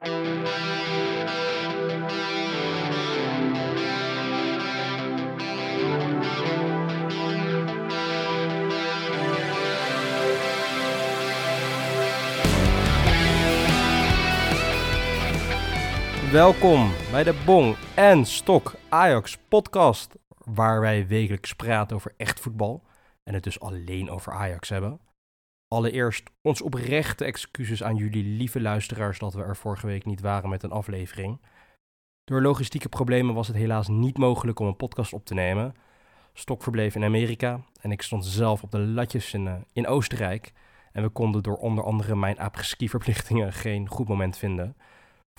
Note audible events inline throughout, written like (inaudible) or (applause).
Welkom bij de Bong en Stok Ajax podcast, waar wij wekelijks praten over echt voetbal en het dus alleen over Ajax hebben. Allereerst ons oprechte excuses aan jullie lieve luisteraars dat we er vorige week niet waren met een aflevering. Door logistieke problemen was het helaas niet mogelijk om een podcast op te nemen. Stok verbleef in Amerika en ik stond zelf op de latjes in, eh, Oostenrijk. En we konden door onder andere mijn apres-ski verplichtingen (laughs) geen goed moment vinden.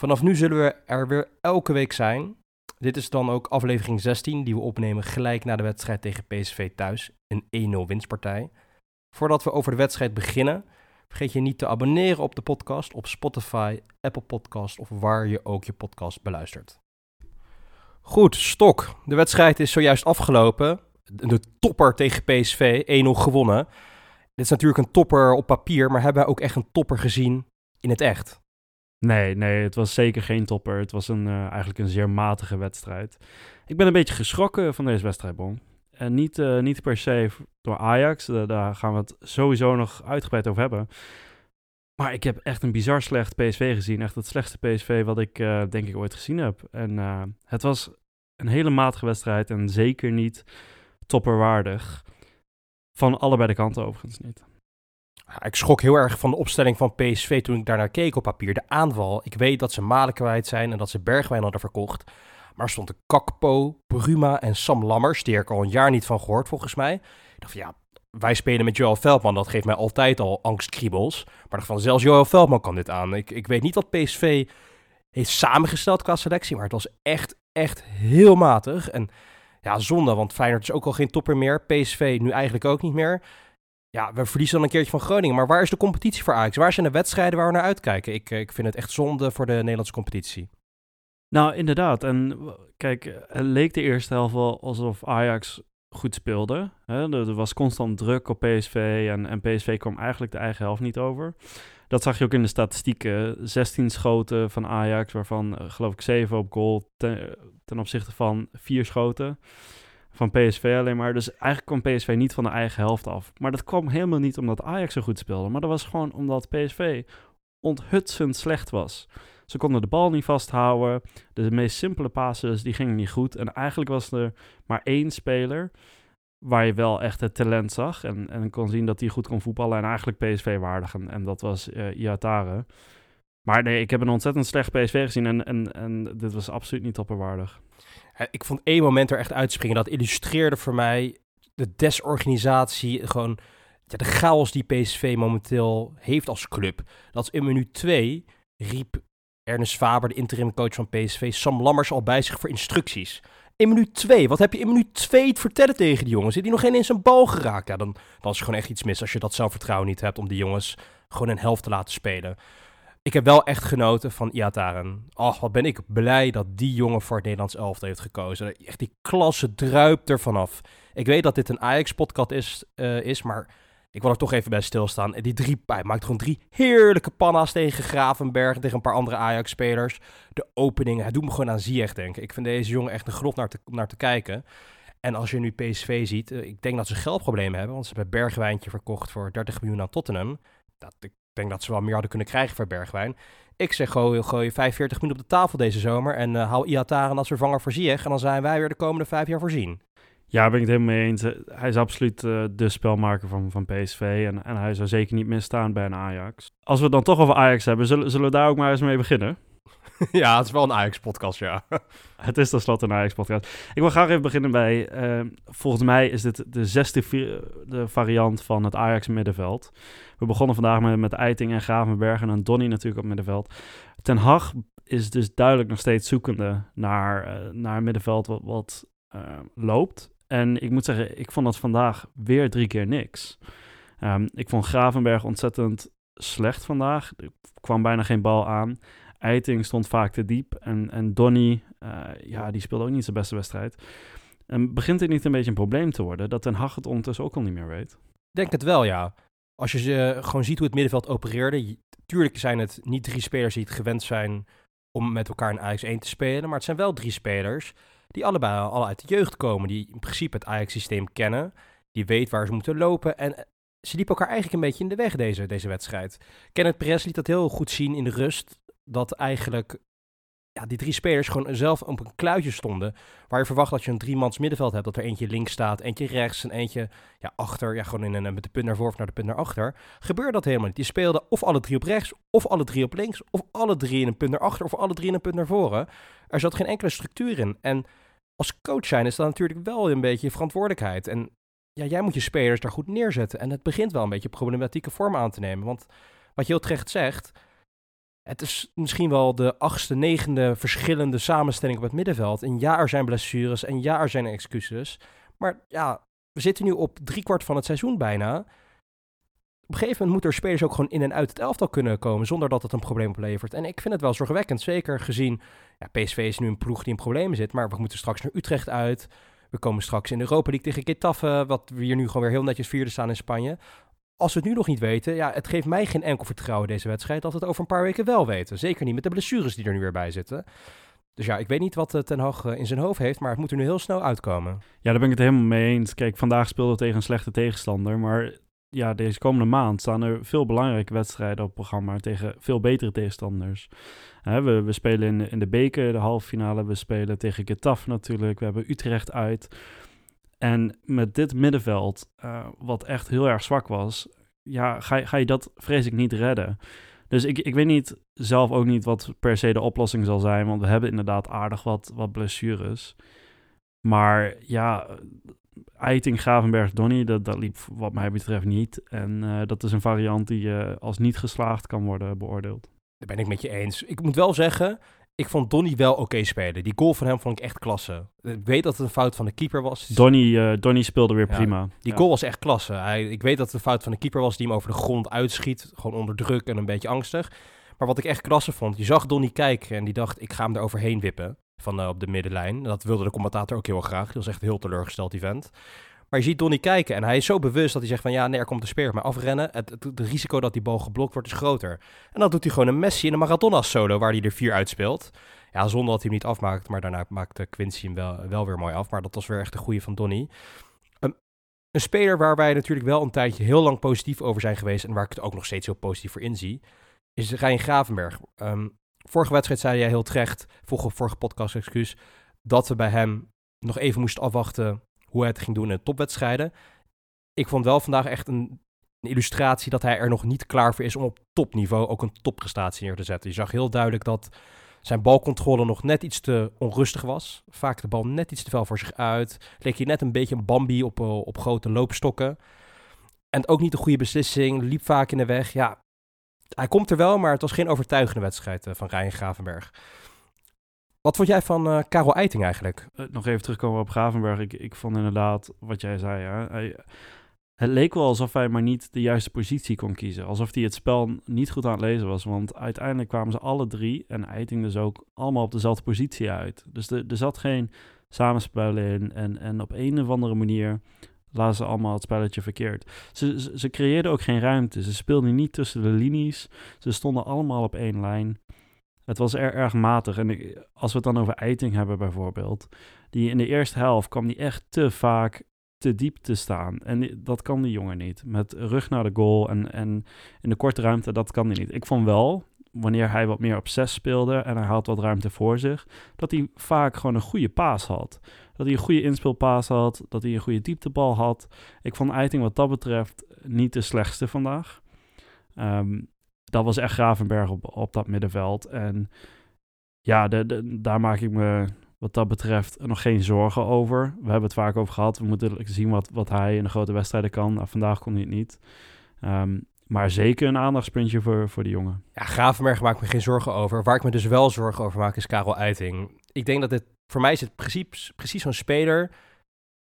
Vanaf nu zullen we er weer elke week zijn. Dit is dan ook aflevering 16 die we opnemen gelijk na de wedstrijd tegen PSV thuis. Een 1-0 winstpartij. Voordat we over de wedstrijd beginnen, vergeet je niet te abonneren op de podcast op Spotify, Apple Podcast of waar je ook je podcast beluistert. Goed, Stok. De wedstrijd is zojuist afgelopen. De topper tegen PSV, 1-0 gewonnen. Dit is natuurlijk een topper op papier, maar hebben we ook echt een topper gezien in het echt? Nee, nee, het was zeker geen topper. Het was een, uh, eigenlijk een zeer matige wedstrijd. Ik ben een beetje geschrokken van deze wedstrijd, Bon. En niet, uh, niet per se door Ajax, uh, daar gaan we het sowieso nog uitgebreid over hebben. Maar ik heb echt een bizar slecht PSV gezien. Echt het slechtste PSV wat ik denk ik ooit gezien heb. En het was een hele matige wedstrijd en zeker niet topperwaardig. Van allebei de kanten overigens niet. Ik schrok heel erg van de opstelling van PSV toen ik daarnaar keek op papier. De aanval. Ik weet dat ze Malen kwijt zijn en dat ze Bergwijn hadden verkocht. Er stond Kakpo, Bruma en Sam Lammers, die ik al een jaar niet van gehoord volgens mij. Ik dacht van ja, wij spelen met Joel Veldman. Dat geeft mij altijd al angstkriebels. Maar dacht van zelfs Joel Veldman kan dit aan. Ik, ik weet niet wat PSV heeft samengesteld qua selectie. Maar het was echt, echt heel matig. En ja, zonde, want Feyenoord is ook al geen topper meer. PSV nu eigenlijk ook niet meer. Ja, we verliezen dan een keertje van Groningen. Maar waar is de competitie voor Ajax? Waar zijn de wedstrijden waar we naar uitkijken? Ik, ik vind het echt zonde voor de Nederlandse competitie. Nou, inderdaad. En kijk, het leek de eerste helft wel alsof Ajax goed speelde. Hè? Er, was constant druk op PSV en, en PSV kwam eigenlijk de eigen helft niet over. Dat zag je ook in de statistieken. 16 schoten van Ajax, waarvan uh, geloof ik 7 op goal ten, ten opzichte van 4 schoten van PSV alleen maar. Dus eigenlijk kwam PSV niet van de eigen helft af. Maar dat kwam helemaal niet omdat Ajax zo goed speelde. Maar dat was gewoon omdat PSV onthutsend slecht was. Ze konden de bal niet vasthouden. De meest simpele passes die gingen niet goed. En eigenlijk was er maar één speler waar je wel echt het talent zag. En, en kon zien dat hij goed kon voetballen en eigenlijk PSV waardig. En, en dat was uh, Iatare. Maar nee, ik heb een ontzettend slecht PSV gezien en, en, en dit was absoluut niet topperwaardig. Ik vond één moment er echt uitspringen. Dat illustreerde voor mij de desorganisatie. Gewoon ja, de chaos die PSV momenteel heeft als club. Dat in minuut 2 riep Ernest Faber, de interim coach van PSV, Sam Lammers al bij zich voor instructies. In minuut 2, wat heb je in minuut 2 te vertellen tegen die jongens? Zit die nog geen in zijn bal geraakt? Ja, dan, dan is er gewoon echt iets mis als je dat zelfvertrouwen niet hebt om die jongens gewoon een helft te laten spelen. Ik heb wel echt genoten van Iataren. Ach, wat ben ik blij dat die jongen voor het Nederlands elftal heeft gekozen. Echt die klasse druipt er vanaf. Ik weet dat dit een Ajax-podcast is, uh, is, maar ik wil er toch even bij stilstaan. Die drie, hij maakt gewoon drie heerlijke panna's tegen Gravenberg en tegen een paar andere Ajax-spelers. De openingen, hij doet me gewoon aan Ziyech denken. Ik vind deze jongen echt een grot naar te, naar te kijken. En als je nu PSV ziet, uh, ik denk dat ze geldproblemen hebben, want ze hebben Bergwijntje verkocht voor 30 miljoen aan Tottenham. Dat, ik denk dat ze wel meer hadden kunnen krijgen voor Bergwijn. Ik zeg gooi, gooi 45 minuten op de tafel deze zomer en uh, hou Iataren als vervanger voor Ziyech. En dan zijn wij weer de komende vijf jaar voorzien. Ja, ben ik het helemaal mee eens. Hij is absoluut uh, de spelmaker van, van PSV. En, en hij zou zeker niet misstaan bij een Ajax. Als we het dan toch over Ajax hebben, zullen, zullen we daar ook maar eens mee beginnen? (laughs) ja, het is wel een Ajax-podcast, ja. (laughs) het is tenslotte een Ajax-podcast. Ik wil graag even beginnen bij... Uh, volgens mij is dit de zesde de variant van het Ajax-middenveld. We begonnen vandaag met, met Eiting en Gravenberg en Donny natuurlijk op middenveld. Ten Hag is dus duidelijk nog steeds zoekende naar, uh, naar een middenveld wat, wat uh, loopt. En ik moet zeggen, ik vond dat vandaag weer drie keer niks. Um, ik vond Gravenberg ontzettend slecht vandaag. Er kwam bijna geen bal aan. Eiting stond vaak te diep. En, en Donny, uh, ja, die speelde ook niet zijn beste wedstrijd. En begint dit niet een beetje een probleem te worden? Dat Ten Hag het ondertussen ook al niet meer weet? Denk het wel, ja. als je ze gewoon ziet hoe het middenveld opereerde, tuurlijk zijn het niet drie spelers die het gewend zijn om met elkaar in Ajax 1 te spelen, maar het zijn wel drie spelers die allebei al uit de jeugd komen, die in principe het Ajax-systeem kennen, die weet waar ze moeten lopen en eh, ze liepen elkaar eigenlijk een beetje in de weg deze, deze wedstrijd. Kenneth Perez liet dat heel goed zien in de rust, dat eigenlijk ja, die drie spelers gewoon zelf op een kluitje stonden. Waar je verwacht dat je een driemans middenveld hebt. Dat er eentje links staat, eentje rechts en eentje ja, achter. Ja, gewoon in een, met de punt naar voren of naar de punt naar achter. Gebeurde dat helemaal niet. Die speelden of alle drie op rechts, of alle drie op links, of alle drie in een punt naar achter, of alle drie in een punt naar voren. Er zat geen enkele structuur in. En als coach zijn is dat natuurlijk wel een beetje je verantwoordelijkheid. En ja, jij moet je spelers daar goed neerzetten. En het begint wel een beetje problematieke vorm aan te nemen. Want wat je heel terecht zegt, het is misschien wel de achtste, negende verschillende samenstelling op het middenveld. En ja, er zijn blessures en ja, er zijn excuses. Maar ja, we zitten nu op driekwart van het seizoen bijna. Een gegeven moment moeten er spelers ook gewoon in en uit het elftal kunnen komen zonder dat het een probleem oplevert. En ik vind het wel zorgwekkend, zeker gezien, ja, PSV is nu een ploeg die in problemen zit, maar we moeten straks naar Utrecht uit. We komen straks in de Europa League tegen Getafe, wat we hier nu gewoon weer heel netjes vierde staan in Spanje als we het nu nog niet weten, ja, het geeft mij geen enkel vertrouwen deze wedstrijd dat we het over een paar weken wel weten. Zeker niet met de blessures die er nu weer bij zitten. Dus ja, ik weet niet wat eh, Ten Hag eh, in zijn hoofd heeft, maar het moet er nu heel snel uitkomen. Ja, daar ben ik het helemaal mee eens. Kijk, vandaag speelde we tegen een slechte tegenstander, maar ja, deze komende maand staan er veel belangrijke wedstrijden op programma tegen veel betere tegenstanders. we, we spelen in, in de beker, de halve finale, we spelen tegen Getafe natuurlijk, we hebben Utrecht uit. En met dit middenveld, uh, wat echt heel erg zwak was, ja, ga, ga je dat vrees ik niet redden. Dus ik, ik weet niet zelf ook niet wat per se de oplossing zal zijn, want we hebben inderdaad aardig wat, wat blessures. Maar ja, Eiting, Gravenberg, Donny, dat, dat liep wat mij betreft niet. En uh, dat is een variant die uh, als niet geslaagd kan worden beoordeeld. Daar ben ik met je eens. Ik moet wel zeggen, ik vond Donny wel oké spelen. Die goal van hem vond ik echt klasse. Ik weet dat het een fout van de keeper was. Donny, uh, Donny speelde weer prima. Die goal was echt klasse. Hij, ik weet dat het een fout van de keeper was die hem over de grond uitschiet. Gewoon onder druk en een beetje angstig. Maar wat ik echt klasse vond, je zag Donny kijken en die dacht, ik ga hem er overheen wippen van uh, op de middenlijn. Dat wilde de commentator ook heel graag. Die was echt heel teleurgesteld, die vent. Maar je ziet Donny kijken en hij is zo bewust dat hij zegt van ja, nee, er komt een speer maar afrennen. Het, het, risico dat die bal geblokt wordt is groter. En dan doet hij gewoon een Messi in een Maradona solo waar hij er vier uitspeelt. Ja, zonder dat hij hem niet afmaakt, maar daarna maakte Quincy hem wel, wel weer mooi af. Maar dat was weer echt de goede van Donny. Um, een speler waar wij natuurlijk wel een tijdje heel lang positief over zijn geweest en waar ik het ook nog steeds heel positief voor inzie, is Rijn Gravenberg. Um, vorige wedstrijd zei jij heel terecht, vorige, vorige podcast excuus, dat we bij hem nog even moesten afwachten hoe hij het ging doen in de topwedstrijden. Ik vond wel vandaag echt een, een, illustratie dat hij er nog niet klaar voor is om op topniveau ook een topprestatie neer te zetten. Je zag heel duidelijk dat zijn balcontrole nog net iets te onrustig was. Vaak de bal net iets te veel voor zich uit. Leek hij net een beetje een Bambi op, eh, op grote loopstokken. En ook niet de goede beslissing. Liep vaak in de weg. Ja, hij komt er wel, maar het was geen overtuigende wedstrijd uh, van Ryan Gravenberg. Wat vond jij van uh, Karel Eiting eigenlijk? Uh, nog even terugkomen op Gravenberg. Ik, ik vond inderdaad wat jij zei. Hè? Hij, het leek wel alsof hij maar niet de juiste positie kon kiezen. Alsof hij het spel niet goed aan het lezen was. Want uiteindelijk kwamen ze alle drie, en Eiting dus ook, allemaal op dezelfde positie uit. Dus er, er zat geen samenspel in. En, en op een of andere manier lazen ze allemaal het spelletje verkeerd. Ze, ze, creëerden ook geen ruimte. Ze speelden niet tussen de linies. Ze stonden allemaal op één lijn. Het was er, erg matig. En als we het dan over Eiting hebben bijvoorbeeld. Die in de eerste helft kwam die echt te vaak te diep te staan. En dat kan die jongen niet. Met rug naar de goal en, en in de korte ruimte, dat kan hij niet. Ik vond wel, wanneer hij wat meer op 6 speelde en hij had wat ruimte voor zich, dat hij vaak gewoon een goede paas had. Dat hij een goede inspeelpaas had, dat hij een goede dieptebal had. Ik vond Eiting wat dat betreft niet de slechtste vandaag. Um, dat was echt Gravenberg op, op dat middenveld. En ja, daar maak ik me wat dat betreft nog geen zorgen over. We hebben het vaak over gehad. We moeten zien wat, wat hij in de grote wedstrijden kan. Nou, vandaag kon hij het niet. Um, maar zeker een aandachtspuntje voor, voor de jongen. Ja, Gravenberg maakt me geen zorgen over. Waar ik me dus wel zorgen over maak is Karel Eiting. Ik denk dat dit, voor mij is het precies, precies zo'n speler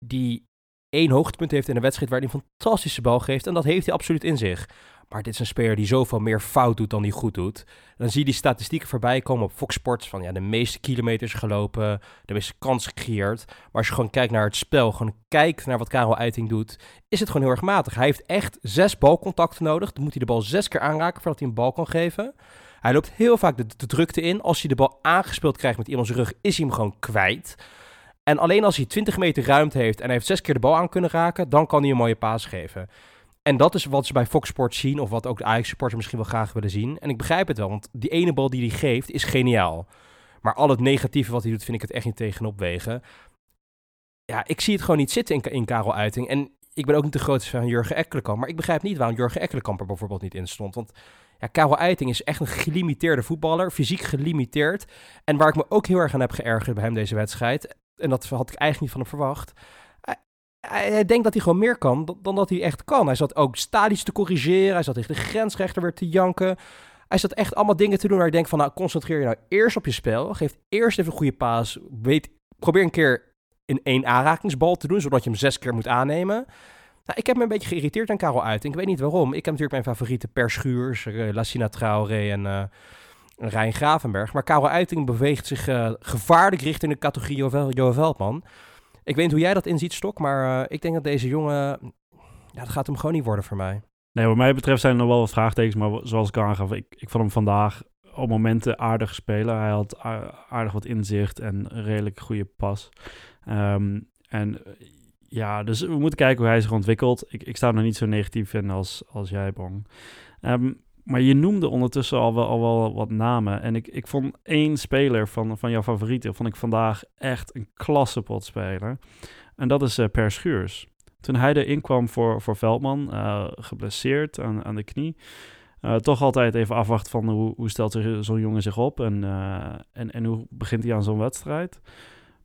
die één hoogtepunt heeft in een wedstrijd waar hij een fantastische bal geeft. En dat heeft hij absoluut in zich. Maar dit is een speler die zoveel meer fout doet dan die goed doet. Dan zie je die statistieken voorbij komen op Fox Sports. Van ja, de meeste kilometers gelopen, de meeste kansen gecreëerd. Maar als je gewoon kijkt naar het spel, gewoon kijkt naar wat Karel Eiting doet, is het gewoon heel erg matig. Hij heeft echt zes balcontacten nodig. Dan moet hij de bal zes keer aanraken voordat hij een bal kan geven. Hij loopt heel vaak de, de drukte in. Als hij de bal aangespeeld krijgt met iemands rug, is hij hem gewoon kwijt. En alleen als hij 20 meter ruimte heeft en hij heeft zes keer de bal aan kunnen raken, dan kan hij een mooie paas geven. En dat is wat ze bij Fox Sports zien, of wat ook de Ajax-supporters misschien wel graag willen zien. En ik begrijp het wel, want die ene bal die hij geeft is geniaal. Maar al het negatieve wat hij doet, vind ik het echt niet tegenop wegen. Ja, ik zie het gewoon niet zitten in, in Karel Uiting. En ik ben ook niet de grootste fan van Jurgen Ekkelenkamp. Maar ik begrijp niet waarom Jurgen Ekkelenkamp er bijvoorbeeld niet in stond. Want ja, Karel Eiting is echt een gelimiteerde voetballer, fysiek gelimiteerd. En waar ik me ook heel erg aan heb geërgerd bij hem deze wedstrijd, en dat had ik eigenlijk niet van hem verwacht. Hij, denkt dat hij gewoon meer kan dan, dat hij echt kan. Hij zat ook stadisch te corrigeren, hij zat tegen de grensrechter weer te janken. Hij zat echt allemaal dingen te doen waar ik denk van, nou, concentreer je nou eerst op je spel. Geef eerst even een goede paas. Weet, probeer een keer in één aanrakingsbal te doen, zodat je hem zes keer moet aannemen. Nou, ik heb me een beetje geïrriteerd aan Karel uit. Ik weet niet waarom. Ik heb natuurlijk mijn favoriete Per Schuurs, uh, Lassina Traoré en uh, Rijn Gravenberg. Maar Karel Uiting beweegt zich uh, gevaarlijk richting de categorie Joël Veldman. Ik weet niet hoe jij dat inziet, Stok. Maar ik denk dat deze jongen... Ja, dat gaat hem gewoon niet worden voor mij. Nee, wat mij betreft zijn er nog wel wat vraagtekens. Maar zoals ik aangaf, ik, ik vond hem vandaag op momenten aardig spelen. Hij had aardig wat inzicht en redelijk goede pas. Um, en ja, dus we moeten kijken hoe hij zich ontwikkelt. Ik, ik sta nog niet zo negatief in als, als jij, Bong. Um, maar je noemde ondertussen al wel, al wel wat namen. En ik, ik vond één speler van, van jouw favorieten... vond ik vandaag echt een klassepot speler. En dat is uh, Per Schuurs. Toen hij erin kwam voor, voor Veldman, uh, geblesseerd aan, aan de knie... Uh, toch altijd even afwachten van hoe, hoe stelt zo'n jongen zich op... En, en, en hoe begint hij aan zo'n wedstrijd...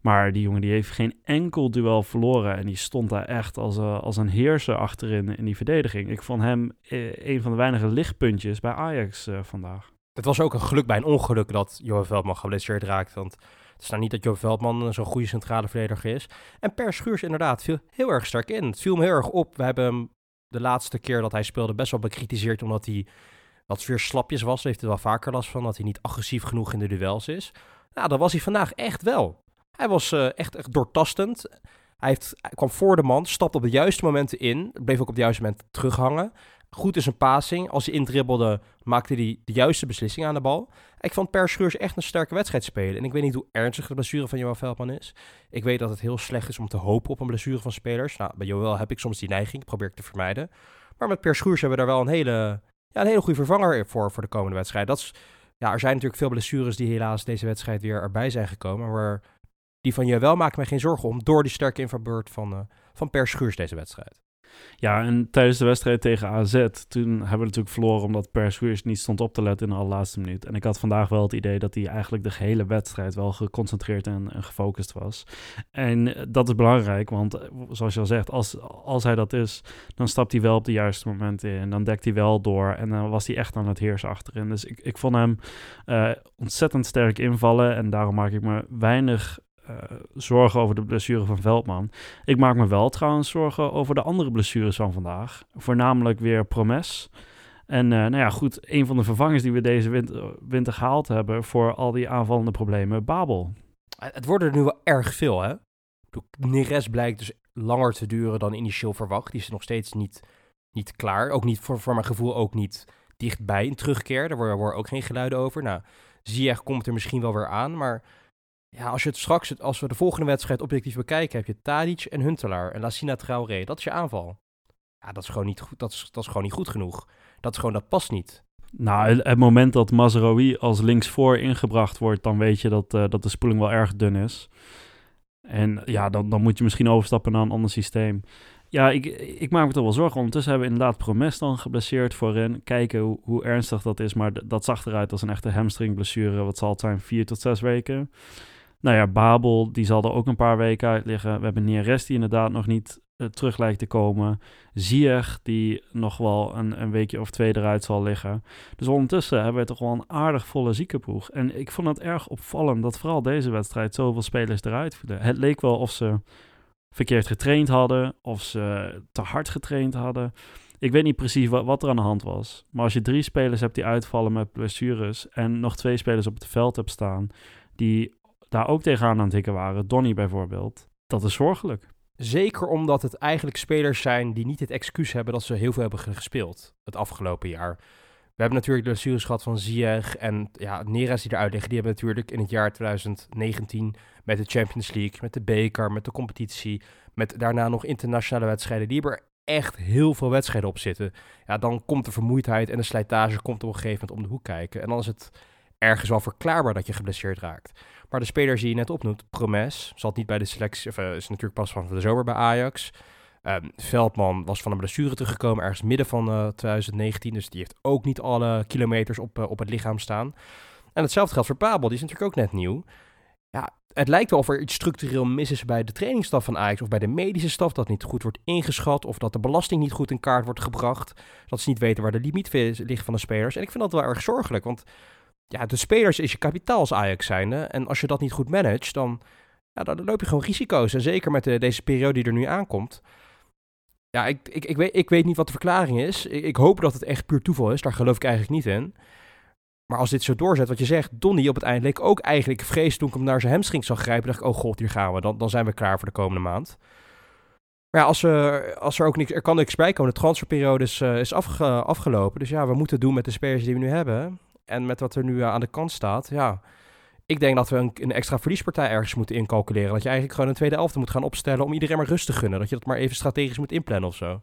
Maar die jongen die heeft geen enkel duel verloren. En die stond daar echt als, uh, als een heerser achterin in die verdediging. Ik vond hem uh, een van de weinige lichtpuntjes bij Ajax uh, vandaag. Het was ook een geluk bij een ongeluk dat Johan Veldman geblesseerd raakt. Want het is nou niet dat Johan Veldman zo'n goede centrale verdediger is. En Per Schuurs inderdaad viel heel erg sterk in. Het viel me heel erg op. We hebben hem de laatste keer dat hij speelde best wel bekritiseerd. Omdat hij wat weer slapjes was. Heeft er wel vaker last van. Dat hij niet agressief genoeg in de duels is. Nou, dat was hij vandaag echt wel. Hij was uh, echt, echt doortastend. Hij, heeft, hij kwam voor de man, stapte op de juiste momenten in. Bleef ook op de juiste moment terughangen. Goed in zijn passing. Als hij indribbelde, maakte hij de juiste beslissing aan de bal. Ik vond Per Scheurs echt een sterke wedstrijd spelen. En ik weet niet hoe ernstig de blessure van Joël Veldman is. Ik weet dat het heel slecht is om te hopen op een blessure van spelers. Nou, bij Joël heb ik soms die neiging, probeer ik te vermijden. Maar met Per Schuurs hebben we daar wel een hele, ja, een hele goede vervanger voor voor de komende wedstrijd. Dat is, ja, er zijn natuurlijk veel blessures die helaas deze wedstrijd weer erbij zijn gekomen. Maar die van je wel maakt mij geen zorgen om door die sterke invalbeurt van, uh, van Per deze wedstrijd. Ja, en tijdens de wedstrijd tegen AZ, toen hebben we natuurlijk verloren omdat Per Schuurs niet stond op te letten in de allerlaatste minuut. En ik had vandaag wel het idee dat hij eigenlijk de hele wedstrijd wel geconcentreerd en, gefocust was. En eh, dat is belangrijk, want eh, zoals je al zegt, als, als hij dat is, dan stapt hij wel op de juiste momenten in. Dan dekt hij wel door en dan was hij echt aan het heersen achterin. Dus ik, ik vond hem ontzettend sterk invallen en daarom maak ik me weinig zorgen over de blessure van Veldman. Ik maak me wel trouwens zorgen over de andere blessures van vandaag. Voornamelijk weer Promes. En uh, nou ja, goed, een van de vervangers die we deze winter, winter gehaald hebben voor al die aanvallende problemen, Babel. Het worden er nu wel erg veel, hè? Neres blijkt dus langer te duren dan initieel verwacht. Die is nog steeds niet, niet klaar. Ook niet, voor, voor mijn gevoel, ook niet dichtbij een terugkeer. Daar worden, worden ook geen geluiden over. Nou, Ziyech komt er misschien wel weer aan, maar ja, als je het straks, als we de volgende wedstrijd objectief bekijken, heb je Tadic en Huntelaar en Lassina Traoré. Dat is je aanval. Ja, dat is gewoon niet goed, dat is, dat is gewoon niet goed genoeg. Dat is gewoon, dat past niet. Nou, het moment dat Mazraoui als linksvoor ingebracht wordt, dan weet je dat, uh, dat de spoeling wel erg dun is. En ja, dan, dan moet je misschien overstappen naar een ander systeem. Ja, ik, ik maak me toch wel zorgen. Ondertussen hebben we inderdaad Promes dan geblesseerd voorin. Kijken hoe, hoe ernstig dat is. Maar dat zag eruit als een echte hamstringblessure. Wat zal het zijn? Vier tot zes weken. Nou ja, Babel, die zal er ook een paar weken uit liggen. We hebben Neres, die inderdaad nog niet uh, terug lijkt te komen. Zier, die nog wel een, een weekje of twee eruit zal liggen. Dus ondertussen hebben we toch wel een aardig volle ziekenploeg. En ik vond het erg opvallend dat vooral deze wedstrijd zoveel spelers eruit vielen. Het leek wel of ze verkeerd getraind hadden, of ze te hard getraind hadden. Ik weet niet precies wat, wat er aan de hand was. Maar als je drie spelers hebt die uitvallen met blessures... en nog twee spelers op het veld hebt staan... die daar ook tegenaan aan het hikken waren, Donny bijvoorbeeld... dat is zorgelijk. Zeker omdat het eigenlijk spelers zijn die niet het excuus hebben dat ze heel veel hebben gespeeld het afgelopen jaar. We hebben natuurlijk de blessures gehad van Ziyech en ja, Neres die eruit liggen. Die hebben natuurlijk in het jaar 2019 met de Champions League, met de beker, met de competitie, met daarna nog internationale wedstrijden. Die hebben er echt heel veel wedstrijden op zitten. Ja, dan komt de vermoeidheid en de slijtage komt op een gegeven moment om de hoek kijken. En dan is het ergens wel verklaarbaar dat je geblesseerd raakt. Maar de spelers die je net opnoemt, Promes, zat niet bij de selectie, of, uh, is natuurlijk pas van de zomer bij Ajax. Um, Veldman was van een blessure teruggekomen ergens midden van uh, eh, 2019. Dus die heeft ook niet alle kilometers op, uh, op het lichaam staan. En hetzelfde geldt voor Babel, die is natuurlijk ook net nieuw. Ja, het lijkt wel of er iets structureel mis is bij de trainingsstaf van Ajax of bij de medische staf, dat niet goed wordt ingeschat of dat de belasting niet goed in kaart wordt gebracht. Dat ze niet weten waar de limiet ligt van de spelers. En ik vind dat wel erg zorgelijk, want ja, de spelers is je kapitaal als Ajax zijnde. En als je dat niet goed managt, dan, ja, dan loop je gewoon risico's. En zeker met de, deze periode die er nu aankomt. Ja, ik, ik, ik, weet, ik weet niet wat de verklaring is. Ik, ik, hoop dat het echt puur toeval is. Daar geloof ik eigenlijk niet in. Maar als dit zo doorzet, wat je zegt, Donny op het eind leek ook eigenlijk vrees toen ik hem naar zijn hamstring zag grijpen. dacht ik, oh god, hier gaan we. Dan, dan zijn we klaar voor de komende maand. Maar ja, als, er, als er ook niks, er kan niks bij komen. De transferperiode is, uh, is afge, afgelopen. Dus ja, we moeten doen met de spelers die we nu hebben. En met wat er nu aan de kant staat, ja. Ik denk dat we een, een, extra verliespartij ergens moeten incalculeren. Dat je eigenlijk gewoon een tweede elfte moet gaan opstellen om iedereen maar rust te gunnen. Dat je dat maar even strategisch moet inplannen of zo.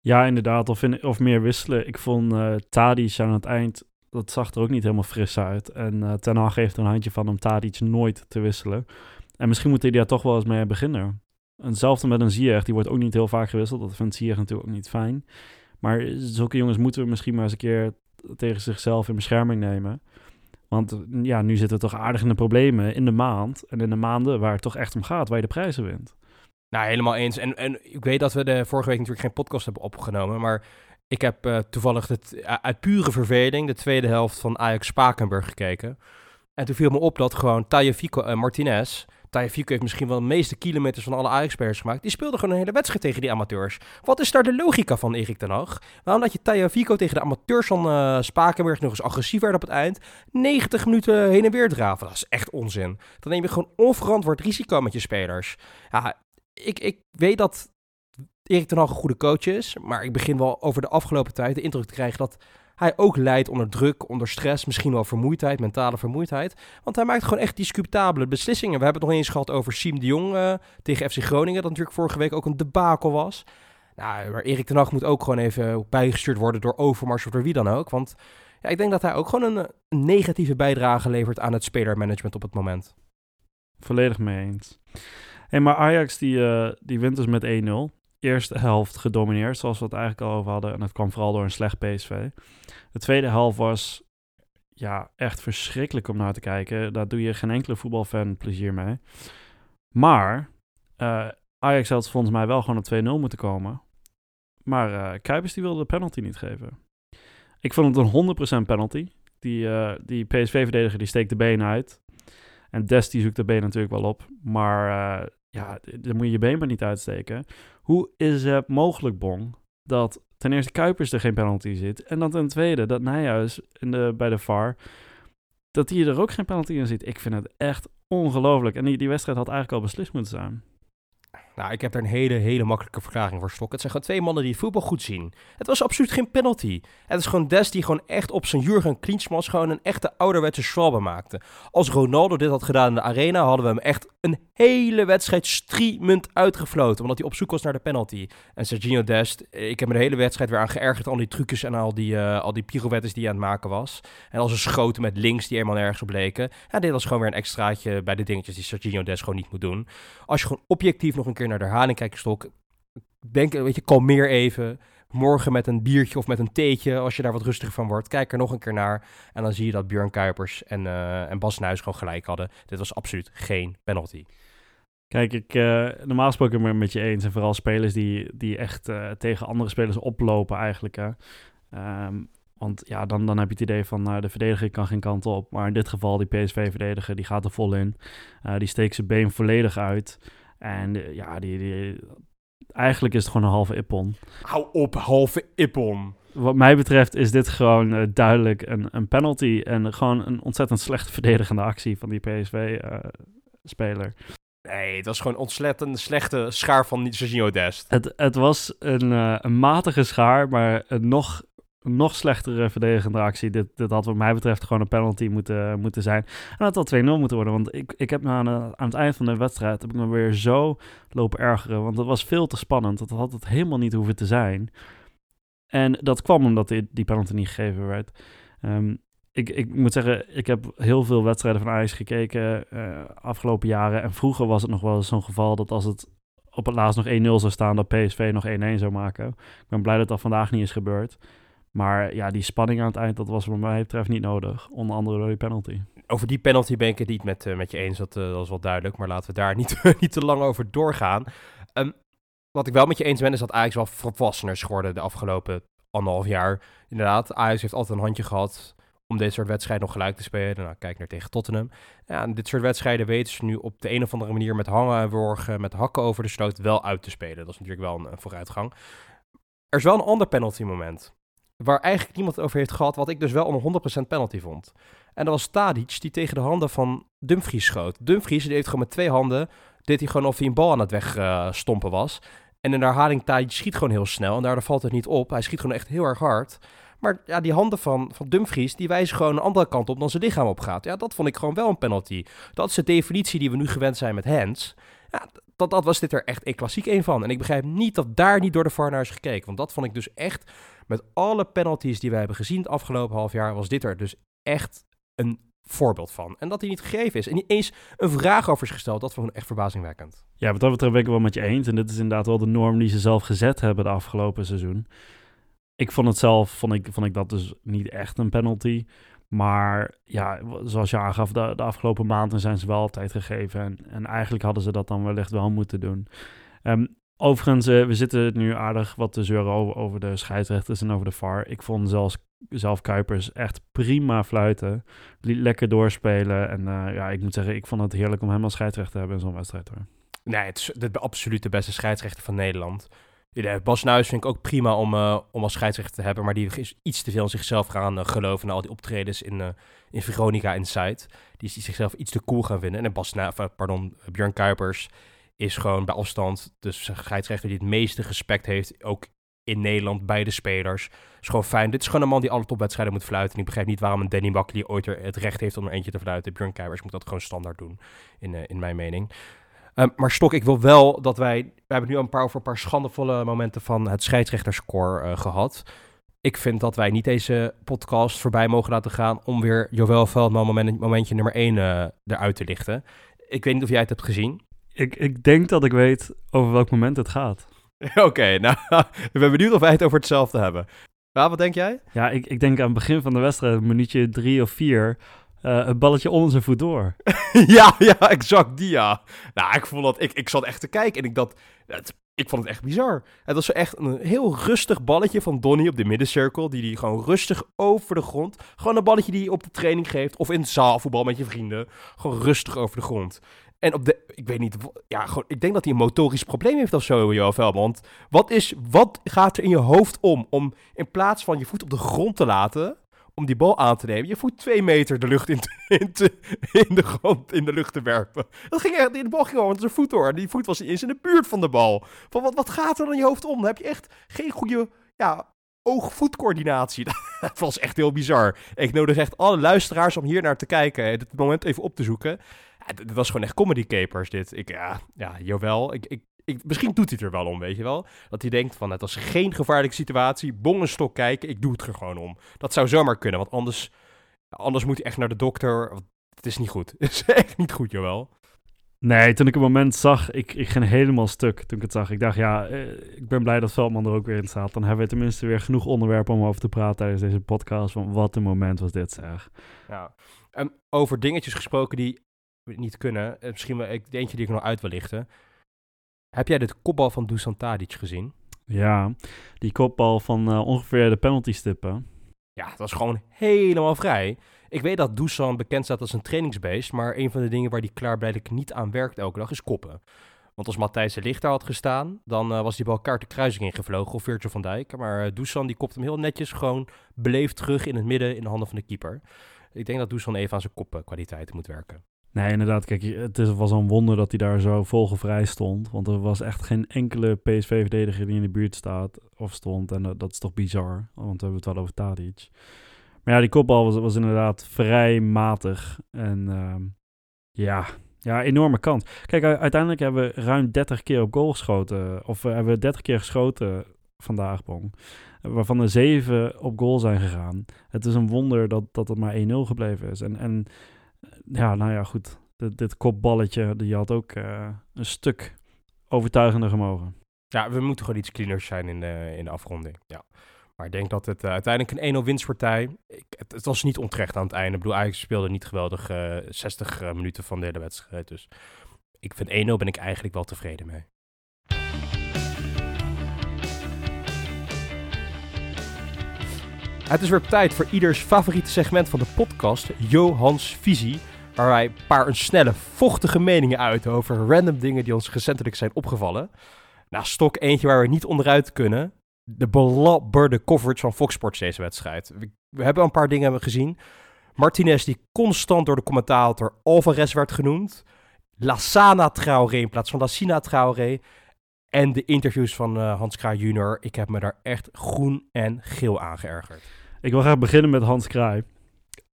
Ja, inderdaad. Of, of meer wisselen. Ik vond uh, Tadic aan het eind, dat zag er ook niet helemaal fris uit. En uh, Ten Hag heeft een handje van om Tadic nooit te wisselen. En misschien moet hij daar toch wel eens mee beginnen. Hetzelfde met een Ziyech, die wordt ook niet heel vaak gewisseld. Dat vindt Ziyech natuurlijk ook niet fijn. Maar zulke jongens moeten we misschien maar eens een keer tegen zichzelf in bescherming nemen. Want ja, nu zitten we toch aardig in de problemen in de maand. En in de maanden waar het toch echt om gaat, waar je de prijzen wint. Nou, helemaal eens. En, en ik weet dat we de vorige week natuurlijk geen podcast hebben opgenomen. Maar ik heb uh, toevallig het, uit pure verveling de tweede helft van Ajax Spakenburg gekeken. En toen viel me op dat gewoon Tajafico en Martinez Tajafico heeft misschien wel de meeste kilometers van alle Ajax-spelers gemaakt. Die speelde gewoon een hele wedstrijd tegen die amateurs. Wat is daar de logica van, Erik ten Hag? Waarom dat je Tajafico tegen de amateurs van uh, Spakenburg nog eens agressief werd op het eind? 90 minuten heen en weer draven. Dat is echt onzin. Dan neem je gewoon onverantwoord risico met je spelers. Ja, ik, ik weet dat Erik ten Hag een goede coach is. Maar ik begin wel over de afgelopen tijd de indruk te krijgen dat hij ook leidt onder druk, onder stress, misschien wel vermoeidheid, mentale vermoeidheid. Want hij maakt gewoon echt discutabele beslissingen. We hebben het nog eens gehad over Siem de Jong uh, tegen FC Groningen, dat natuurlijk vorige week ook een debakel was. Nou, maar Erik ten Hag moet ook gewoon even bijgestuurd worden door Overmars of door wie dan ook. Want ja, ik denk dat hij ook gewoon een, negatieve bijdrage levert aan het spelermanagement op het moment. Volledig mee eens. Hey, maar Ajax die, uh, die wint dus met 1-0 eerste helft gedomineerd, zoals we het eigenlijk al over hadden. En dat kwam vooral door een slecht PSV. De tweede helft was ja, echt verschrikkelijk om naar te kijken. Daar doe je geen enkele voetbalfan plezier mee. Maar uh, Ajax had volgens mij wel gewoon op 2-0 moeten komen. Maar uh, Kuipers die wilde de penalty niet geven. Ik vond het een 100% penalty. Die, uh, die PSV-verdediger die steekt de benen uit. En Dest die zoekt de been natuurlijk wel op. Maar ja, dan moet je je been maar niet uitsteken. Hoe is het mogelijk, Bong, dat ten eerste Kuipers er geen penalty zit... en dan ten tweede dat Nijhuis in de, bij de VAR... dat hij er ook geen penalty in zit. Ik vind het echt ongelooflijk. En die, die wedstrijd had eigenlijk al beslist moeten zijn. Nou, ik heb daar een hele, hele makkelijke verklaring voor stok. Het zijn gewoon twee mannen die voetbal goed zien. Het was absoluut geen penalty. Het is gewoon Des die gewoon echt op zijn Jurgen Klinsmann gewoon een echte ouderwetse schwalbe maakte. Als Ronaldo dit had gedaan in de arena, hadden we hem echt een hele wedstrijd streamend uitgefloten. Omdat hij op zoek was naar de penalty. En Sergio Dest, ik heb me de hele wedstrijd weer aan geërgerd. Al die trucjes en al die, uh, al die pirouettes die hij aan het maken was. En als een schoten met links die helemaal nergens op leken. Ja, dit was gewoon weer een extraatje bij de dingetjes die Sergio Dest gewoon niet moet doen. Als je gewoon objectief nog een keer naar de herhaling kijkt, Stok. Denk, weet je, kalmeer even. Morgen met een biertje of met een theetje, als je daar wat rustiger van wordt. Kijk er nog een keer naar. En dan zie je dat Björn Kuipers en, uh, en Bas Nuis gewoon gelijk hadden. Dit was absoluut geen penalty. Kijk, ik uh, normaal gesproken ben ik met je eens. En vooral spelers die, die echt uh, tegen andere spelers oplopen eigenlijk. Hè. Um, want ja, dan, dan heb je het idee van uh, de verdediger kan geen kant op. Maar in dit geval, die PSV-verdediger, die gaat er vol in. die steekt zijn been volledig uit. En ja, die, die, Eigenlijk is het gewoon een halve ippon. Hou op, halve ippon. Wat mij betreft is dit gewoon eh, duidelijk een, een penalty. En gewoon een ontzettend slecht verdedigende actie van die PSV-speler. nee, het was gewoon ontzettend slechte schaar van Sergio Dest. Het, het was een, eh, een matige schaar, maar een nog, nog slechtere verdedigende actie. Dit, dit had wat mij betreft gewoon een penalty moeten, moeten zijn. En het had 2-0 moeten worden, want ik, ik heb me aan, eh, aan het eind van de wedstrijd... heb ik me weer zo lopen ergeren, want het was veel te spannend. Dat had het helemaal niet hoeven te zijn. En dat kwam omdat die, die penalty niet gegeven werd. Ehm, ik, ik moet zeggen, ik heb heel veel wedstrijden van Ajax gekeken uh, afgelopen jaren. En vroeger was het nog wel eens zo'n geval dat als het op het laatst nog 1-0 zou staan, dat PSV nog 1-1 zou maken. Ik ben blij dat dat vandaag niet is gebeurd. Maar ja, die spanning aan het eind, dat was wat mij betreft niet nodig. Onder andere door die penalty. Over die penalty ben ik het niet met, uh, met je eens, dat, uh, dat is wel duidelijk. Maar laten we daar (laughs) niet, niet te lang over doorgaan. Um, wat ik wel met je eens ben, is dat Ajax wel volwassener geworden de afgelopen anderhalf jaar. Inderdaad, Ajax heeft altijd een handje gehad om dit soort wedstrijden nog gelijk te spelen. Nou, kijk naar tegen Tottenham. Ja, dit soort wedstrijden weten ze nu op de een of andere manier met hangen en worgen, met hakken over de sloot wel uit te spelen. Dat is natuurlijk wel een, een vooruitgang. Er is wel een ander penalty moment. Waar eigenlijk niemand over heeft gehad, wat ik dus wel een 100% penalty vond. En dat was Tadic, die tegen de handen van Dumfries schoot. Dumfries, die heeft gewoon met twee handen, deed hij gewoon of hij een bal aan het wegstompen was. En in de herhaling, Tadic schiet gewoon heel snel en daardoor valt het niet op. Hij schiet gewoon echt heel erg hard. Maar ja, die handen van, van Dumfries, die wijzen gewoon een andere kant op dan zijn lichaam op gaat. Ja, dat vond ik gewoon wel een penalty. Dat is de definitie die we nu gewend zijn met hands. Ja, dat, dat was dit er echt een klassiek een van. En ik begrijp niet dat daar niet door de VAR naar is gekeken. Want dat vond ik dus echt, met alle penalties die wij hebben gezien het afgelopen half jaar, was dit er dus echt een voorbeeld van. En dat hij niet gegeven is. En niet eens een vraag over is gesteld, dat vond ik echt verbazingwekkend. Ja, wat dat betreft ben ik wel met je eens. En dit is inderdaad wel de norm die ze zelf gezet hebben de afgelopen seizoen. Ik vond het zelf, vond ik, vond ik dat dus niet echt een penalty. Maar ja, zoals je aangaf, de, de afgelopen maanden zijn ze wel altijd gegeven. En, en eigenlijk hadden ze dat dan wellicht wel moeten doen. Um, overigens, uh, we zitten nu aardig wat te zeuren over, de scheidsrechters en over de VAR. Ik vond zelfs zelf Kuipers echt prima fluiten. Lekker doorspelen. En uh, ja, ik moet zeggen, ik vond het heerlijk om hem als scheidsrechter te hebben in zo'n wedstrijd. Hoor. Nee, het is de, absoluut de beste scheidsrechter van Nederland. Bas Nuis vind ik ook prima om, uh, om als scheidsrechter te hebben, maar die is iets te veel in zichzelf gaan geloven na al die optredens in, uh, in Veronica. Die is zichzelf iets te cool gaan vinden. En Bas pardon, Björn Kuipers is gewoon bij afstand de scheidsrechter die het meeste respect heeft, ook in Nederland bij de spelers. is gewoon fijn. Dit is gewoon een man die alle topwedstrijden moet fluiten. En ik begrijp niet waarom een Danny Buckley ooit het recht heeft om er eentje te fluiten. Björn Kuipers moet dat gewoon standaard doen, in, in mijn mening. Um, maar Stok, ik wil wel dat wij... We hebben nu al een paar over een paar schandevolle momenten van het scheidsrechterscore uh, gehad. Ik vind dat wij niet deze podcast voorbij mogen laten gaan om weer Joël Veldman moment, momentje nummer 1 uh, eruit te lichten. Ik weet niet of jij het hebt gezien. Ik, ik denk dat ik weet over welk moment het gaat. (laughs) Oké, okay, nou, (laughs) ik ben benieuwd of wij het over hetzelfde hebben. Ja, wat denk jij? Ja, ik, ik denk aan het begin van de wedstrijd, minuutje drie of vier... Uh, een balletje onder zijn voet door. (laughs) ja, ja, exact die ja. Nou, ik vond dat, ik, ik zat echt te kijken en ik dacht, het, ik vond het echt bizar. Het was echt een heel rustig balletje van Donny op de middencirkel, die die gewoon rustig over de grond, gewoon een balletje die je op de training geeft, of in het zaalvoetbal met je vrienden, gewoon rustig over de grond. En op de, ik weet niet, ja, gewoon, ik denk dat hij een motorisch probleem heeft of zo, Velman. Want wat, is, wat gaat er in je hoofd om, om in plaats van je voet op de grond te laten, om die bal aan te nemen, je voet twee meter de lucht in, te, (laughs) in, de grond, in de lucht te werpen. Dat ging echt, de bal ging met zijn voet door. Die voet was niet eens in de buurt van de bal. Van wat, wat gaat er in je hoofd om? Dan heb je echt geen goede, ja, oog-voetcoördinatie. (laughs) Dat was echt heel bizar. Ik nodig echt alle luisteraars om hier naar te kijken en dit moment even op te zoeken. Het was gewoon echt comedy capers dit. Ik, ja, ja, jawel. Ik, ik, ik, misschien doet hij het er wel om, weet je wel. Dat hij denkt van, het was geen gevaarlijke situatie. Bongenstok kijken, ik doe het er gewoon om. Dat zou zomaar kunnen, want anders, anders moet hij echt naar de dokter. Het is niet goed. (laughs) Het is echt niet goed, jawel. Nee, toen ik het moment zag, ik, ik ging helemaal stuk toen ik het zag. Ik dacht, ja, eh, ik ben blij dat Veldman er ook weer in staat. Dan hebben we tenminste weer genoeg onderwerpen om over te praten tijdens deze podcast. Van wat een moment was dit, zeg. Ja, en over dingetjes gesproken die niet kunnen. Misschien wel eentje die ik nog uit wil lichten. Heb jij de kopbal van Dusan Tadic gezien? Ja, die kopbal van uh, ongeveer de penalty stippen. Ja, dat was gewoon helemaal vrij. Ik weet dat Dusan bekend staat als een trainingsbeest, maar een van de dingen waar hij klaarblijkelijk niet aan werkt elke dag is koppen. Want als Matthijs de daar had gestaan, dan uh, was die bal kaart de kruising ingevlogen of Virgil van Dijk. Maar uh, Dusan die kopt hem heel netjes gewoon beleefd terug in het midden in de handen van de keeper. Ik denk dat Dusan even aan zijn kopkwaliteiten moet werken. Nee, inderdaad. Kijk, het was een wonder dat hij daar zo vogelvrij stond. Want er was echt geen enkele PSV-verdediger die in de buurt staat of stond. En dat, is toch bizar, want we hebben het wel over Tadic. Maar ja, die kopbal was, was inderdaad vrij matig. En uh, ja, ja, enorme kans. Kijk, uiteindelijk hebben we ruim 30 keer op goal geschoten. Of we hebben 30 keer geschoten vandaag, Bong. Waarvan er 7 op goal zijn gegaan. Het is een wonder dat, dat het maar 1-0 gebleven is. En, en ja, nou ja, goed. Dit, kopballetje, die had ook uh, een stuk overtuigender gemogen. Ja, we moeten gewoon iets cleaners zijn in de, in de afronding. Ja. Maar ik denk dat het uh, uiteindelijk een 1-0 winstpartij... Het, het, was niet onterecht aan het einde. Ik bedoel, Ajax speelde niet geweldig uh, 60 uh, minuten van de hele wedstrijd. Dus ik vind 1-0 ben ik eigenlijk wel tevreden mee. Het is weer tijd voor ieders favoriete segment van de podcast, Johans Visie. Waar wij een paar snelle, vochtige meningen uit over random dingen die ons recentelijk zijn opgevallen. Nou, stok eentje waar we niet onderuit kunnen. De belabberde coverage van Fox Sports deze wedstrijd. We, hebben een paar dingen gezien. Martinez die constant door de commentator Alvarez werd genoemd. Lassana Traoré in plaats van Lassina Traoré. En de interviews van uh, Hans Kraai junior. Ik heb me daar echt groen en geel aan geërgerd. Ik wil graag beginnen met Hans Kraai.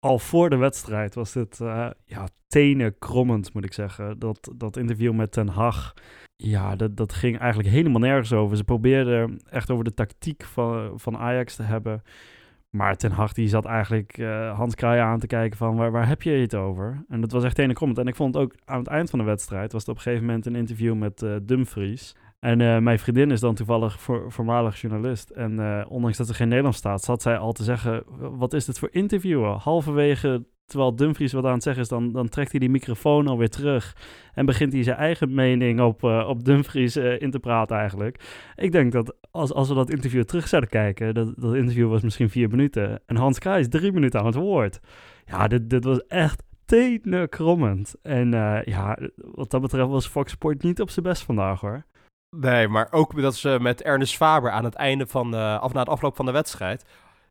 Al voor de wedstrijd was dit uh, ja, tenen krommend, moet ik zeggen. Dat, dat interview met Ten Hag. Ja, dat, dat ging eigenlijk helemaal nergens over. Ze probeerden echt over de tactiek van, van Ajax te hebben. Maar Ten Hag die zat eigenlijk uh, Hans Kraai aan te kijken van waar, waar heb je het over? En dat was echt ene krommend. En ik vond ook aan het eind van de wedstrijd was het op een gegeven moment een interview met Dumfries. En uh, mijn vriendin is dan toevallig voor, voormalig journalist. En uh, ondanks dat er geen Nederlands staat, zat zij al te zeggen: Wat is dit voor interviewen? Halverwege, terwijl Dumfries wat aan het zeggen is, dan, dan trekt hij die microfoon alweer terug. En begint hij zijn eigen mening op, uh, op Dumfries in te praten, eigenlijk. Ik denk dat als, als we dat interview terug zouden kijken, dat, dat interview was misschien vier minuten. En Hans Kraaij is drie minuten aan het woord. Ja, dit, dit was echt tenenkrommend. En ja, wat dat betreft was Fox Sport niet op zijn best vandaag hoor. Nee, maar ook dat ze met Ernest Faber aan het einde van, uh, af na het afloop van de wedstrijd.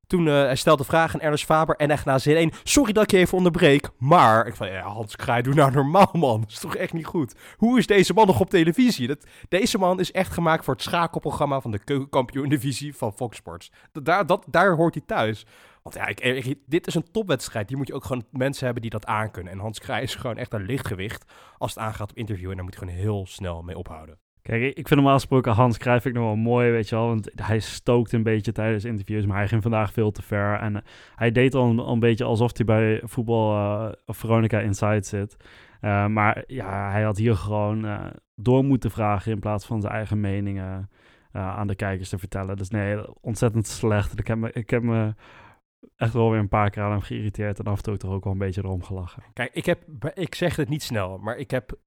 Toen uh, hij stelde vragen aan Ernest Faber en echt na zin 1. Sorry dat ik je even onderbreek, maar ik van Hans Kraai, doe nou normaal man. Dat is toch echt niet goed. Hoe is deze man nog op televisie? Dat, deze man is echt gemaakt voor het schakelprogramma van de keukenkampioen-divisie van Fox Sports. Daar, dat, daar hoort hij thuis. Want ja, ik, dit is een topwedstrijd. Die moet je ook gewoon mensen hebben die dat aankunnen. En Hans Kraai is gewoon echt een lichtgewicht als het aangaat op interview. En daar moet je gewoon heel snel mee ophouden. Kijk, ik vind normaal gesproken Hans Cruijff ik nog wel mooi, weet je wel. Want hij stookt een beetje tijdens interviews, maar hij ging vandaag veel te ver. En uh, hij deed al een, beetje alsof hij bij voetbal uh, Veronica Inside zit. Uh, maar ja, hij had hier gewoon door moeten vragen in plaats van zijn eigen meningen aan de kijkers te vertellen. Dus nee, ontzettend slecht. Ik heb me, ik heb me echt wel weer een paar keer aan hem geïrriteerd en af en toe toch ook wel een beetje erom gelachen. Kijk, ik, heb, ik zeg het niet snel, maar ik heb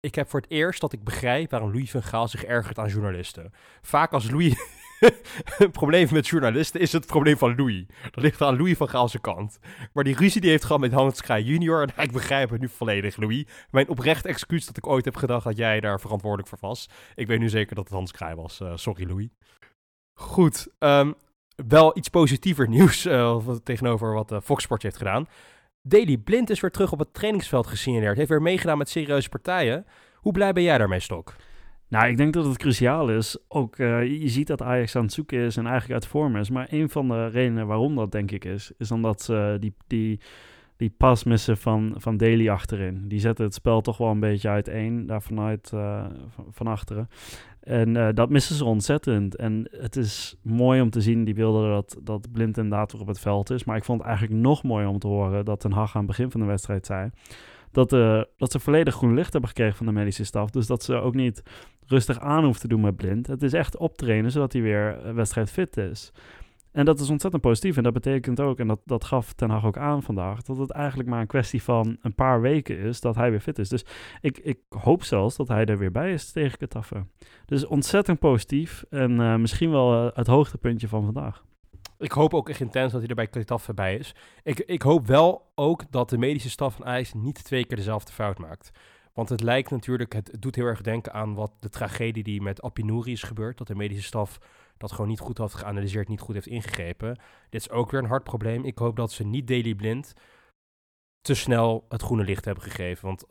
ik heb voor het eerst dat ik begrijp waarom Louis van Gaal zich ergert aan journalisten. Vaak als Louis (laughs) een probleem met journalisten, is het probleem van Louis. Dat ligt aan Louis van Gaal's kant. Maar die ruzie die heeft gehad met Hans Kraaij junior, en (laughs) ik begrijp het nu volledig, Louis. Mijn oprecht excuus dat ik ooit heb gedacht dat jij daar verantwoordelijk voor was. Ik weet nu zeker dat het Hans Kraaij was. Uh, sorry, Louis. Goed, um, wel iets positiever (laughs) nieuws uh, tegenover wat uh, Fox Sports heeft gedaan. Daily Blind is weer terug op het trainingsveld gesignaleerd. Heeft weer meegedaan met serieuze partijen. Hoe blij ben jij daarmee, Stok? Nou, ik denk dat het cruciaal is. Ook, uh, je ziet dat Ajax aan het zoeken is en eigenlijk uit vorm is. Maar een van de redenen waarom dat denk ik is, is omdat ze die, die, die pas missen van, van Daly achterin. Die zetten het spel toch wel een beetje uiteen, daar vanuit van, van achteren. En uh, dat missen ze ontzettend. En het is mooi om te zien, die wilde dat, dat Blind inderdaad weer op het veld is. Maar ik vond het eigenlijk nog mooier om te horen dat Ten Hag aan het begin van de wedstrijd zei... Dat, uh, dat ze volledig groen licht hebben gekregen van de medische staf. Dus dat ze ook niet rustig aan hoeft te doen met Blind. Het is echt optrainen zodat hij weer wedstrijd fit is. En dat is ontzettend positief. En dat betekent ook, en dat, dat gaf Ten Hag ook aan vandaag, dat het eigenlijk maar een kwestie van een paar weken is dat hij weer fit is. Dus ik, ik hoop zelfs dat hij er weer bij is tegen Getafe. Dus ontzettend positief en uh, misschien wel uh, het hoogtepuntje van vandaag. Ik hoop ook echt intens dat hij er bij Getafe bij is. Ik, ik hoop wel ook dat de medische staf van IJs niet twee keer dezelfde fout maakt. Want het lijkt natuurlijk, het doet heel erg denken aan wat de tragedie die met Apinouri is gebeurd. Dat de medische staf dat gewoon niet goed had geanalyseerd, niet goed heeft ingegrepen. Dit is ook weer een hard probleem. Ik hoop dat ze niet Daily Blind te snel het groene licht hebben gegeven. Want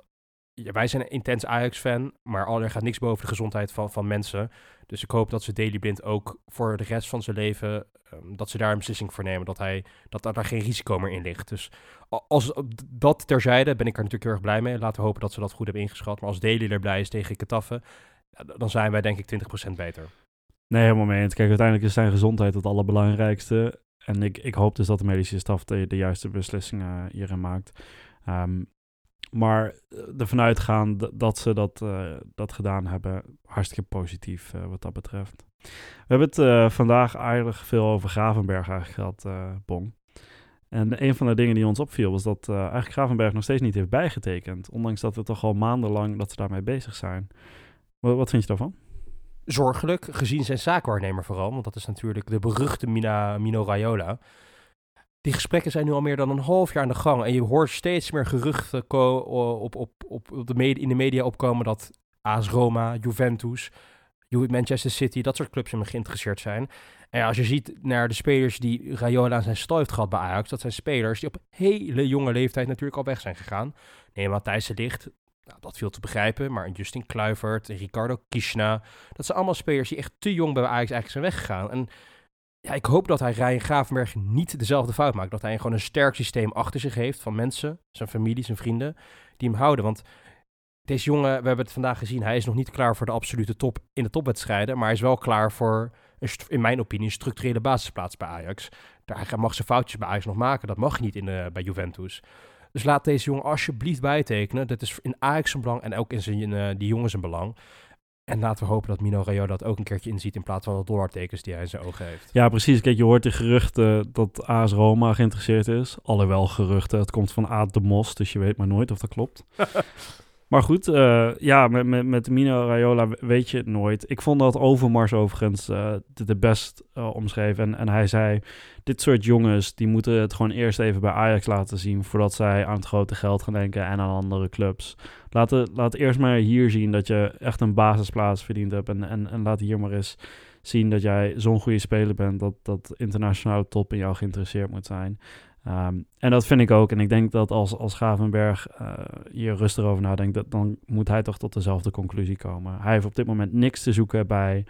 wij zijn een intens Ajax-fan, maar er gaat niks boven de gezondheid van, van mensen. Dus ik hoop dat ze Daily Blind ook voor de rest van zijn leven, ehm, dat ze daar een beslissing voor nemen, dat, hij, dat daar geen risico meer in ligt. Dus als dat terzijde, ben ik er natuurlijk heel erg blij mee. Laten we hopen dat ze dat goed hebben ingeschat. Maar als Daily er blij is tegen Ketaffen, dan zijn wij denk ik 20% beter. Nee, helemaal mee. Kijk, uiteindelijk is zijn gezondheid het allerbelangrijkste. En ik, ik hoop dus dat de medische staf de, de juiste beslissingen hierin maakt. Um, maar eh, ervan uitgaan dat ze dat, uh, dat gedaan hebben, hartstikke positief wat dat betreft. We hebben het vandaag aardig veel over Gravenberg eigenlijk gehad, Bong. En een van de dingen die ons opviel was dat eigenlijk Gravenberg nog steeds niet heeft bijgetekend. Ondanks dat we toch al maandenlang dat ze daarmee bezig zijn. Wat, wat vind je daarvan? Zorgelijk, gezien zijn zaakwaarnemer vooral. Want dat is natuurlijk de beruchte Mina, Mino Raiola. Die gesprekken zijn nu al meer dan een half jaar aan de gang. En je hoort steeds meer geruchten op, op, op, op de in de media opkomen dat AS Roma, Juventus, Manchester City, dat soort clubs hem geïnteresseerd zijn. En als je ziet naar de spelers die Raiola aan zijn stal heeft gehad bij Ajax, dat zijn spelers die op hele jonge leeftijd natuurlijk al weg zijn gegaan. Nee, Matthijs de Ligt, nou, dat viel te begrijpen, maar Justin Kluivert, Ricardo Kishna, dat zijn allemaal spelers die echt te jong bij Ajax eigenlijk zijn weggegaan. En ja, ik hoop dat hij Ryan Gravenberg niet dezelfde fout maakt. Dat hij gewoon een sterk systeem achter zich heeft van mensen, zijn familie, zijn vrienden, die hem houden. Want deze jongen, we hebben het vandaag gezien, hij is nog niet klaar voor de absolute top in de topwedstrijden. Maar hij is wel klaar voor, in mijn opinie, een structurele basisplaats bij Ajax. Daar mag zijn foutjes bij Ajax nog maken. Dat mag niet in bij Juventus. Dus laat deze jongen alsjeblieft bijtekenen. Dat is in Ajax zijn belang en ook in zijn, uh, die jongen zijn belang. En laten we hopen dat Mino Rayo dat ook een keertje inziet in plaats van de dollartekens die hij in zijn ogen heeft. Ja, precies. Kijk, je hoort de geruchten dat AS Roma geïnteresseerd is. Alhoewel geruchten, het komt van Aad de Mos, dus je weet maar nooit of dat klopt. (laughs) Maar goed, uh, ja, met, met, met Mino Raiola weet je het nooit. Ik vond dat Overmars overigens uh, de, best uh, omschreven. En, en hij zei, dit soort jongens, die moeten het gewoon eerst even bij Ajax laten zien... voordat zij aan het grote geld gaan denken en aan andere clubs. Laat, laat eerst maar hier zien dat je echt een basisplaats verdiend hebt. En, en, en laat hier maar eens zien dat jij zo'n goede speler bent... dat, dat internationale top in jou geïnteresseerd moet zijn. Um, en dat vind ik ook. En ik denk dat als, als Gravenberg uh, hier rustig over nadenkt, dat, dan moet hij toch tot dezelfde conclusie komen. Hij heeft op dit moment niks te zoeken bij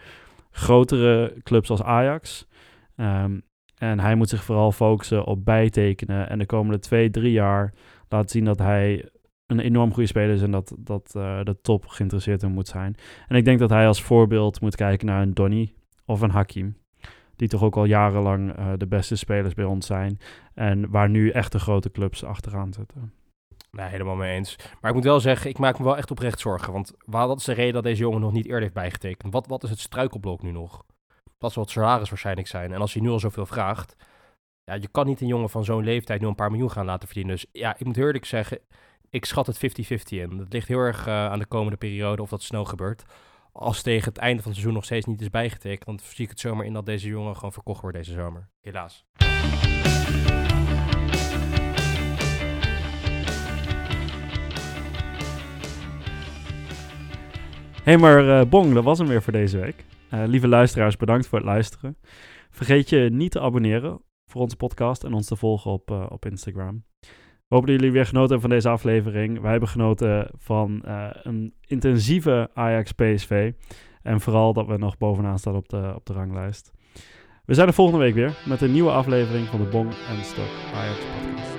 grotere clubs als Ajax. Um, en hij moet zich vooral focussen op bijtekenen. En de komende twee, drie jaar laten zien dat hij een enorm goede speler is en dat, dat uh, de top geïnteresseerd in moet zijn. En ik denk dat hij als voorbeeld moet kijken naar een Donny of een Hakim die toch ook al jarenlang uh, de beste spelers bij ons zijn. En waar nu echt de grote clubs achteraan zitten. Nee, helemaal mee eens. Maar ik moet wel zeggen, ik maak me wel echt oprecht zorgen. Want wat is de reden dat deze jongen nog niet eerder heeft bijgetekend? Wat, wat is het struikelblok nu nog? Dat zal het salaris waarschijnlijk zijn. En als hij nu al zoveel vraagt, ja, je kan niet een jongen van zo'n leeftijd nu een paar miljoen gaan laten verdienen. Dus ja, ik moet eerlijk zeggen, ik schat het 50-50 in. Het ligt heel erg uh, aan de komende periode of dat snel gebeurt als tegen het einde van het seizoen nog steeds niet is bijgetekend, dan zie ik het zomaar in dat deze jongen gewoon verkocht wordt deze zomer. Helaas. hey, maar uh, Bong, dat was hem weer voor deze week. Uh, lieve luisteraars, bedankt voor het luisteren. Vergeet je niet te abonneren voor onze podcast en ons te volgen op, uh, op Instagram. Hopen dat jullie weer genoten hebben van deze aflevering. Wij hebben genoten van uh, een intensieve Ajax-PSV. En vooral dat we nog bovenaan staan op de, op de ranglijst. We zijn er volgende week weer met een nieuwe aflevering van de Bong en Stok Ajax podcast.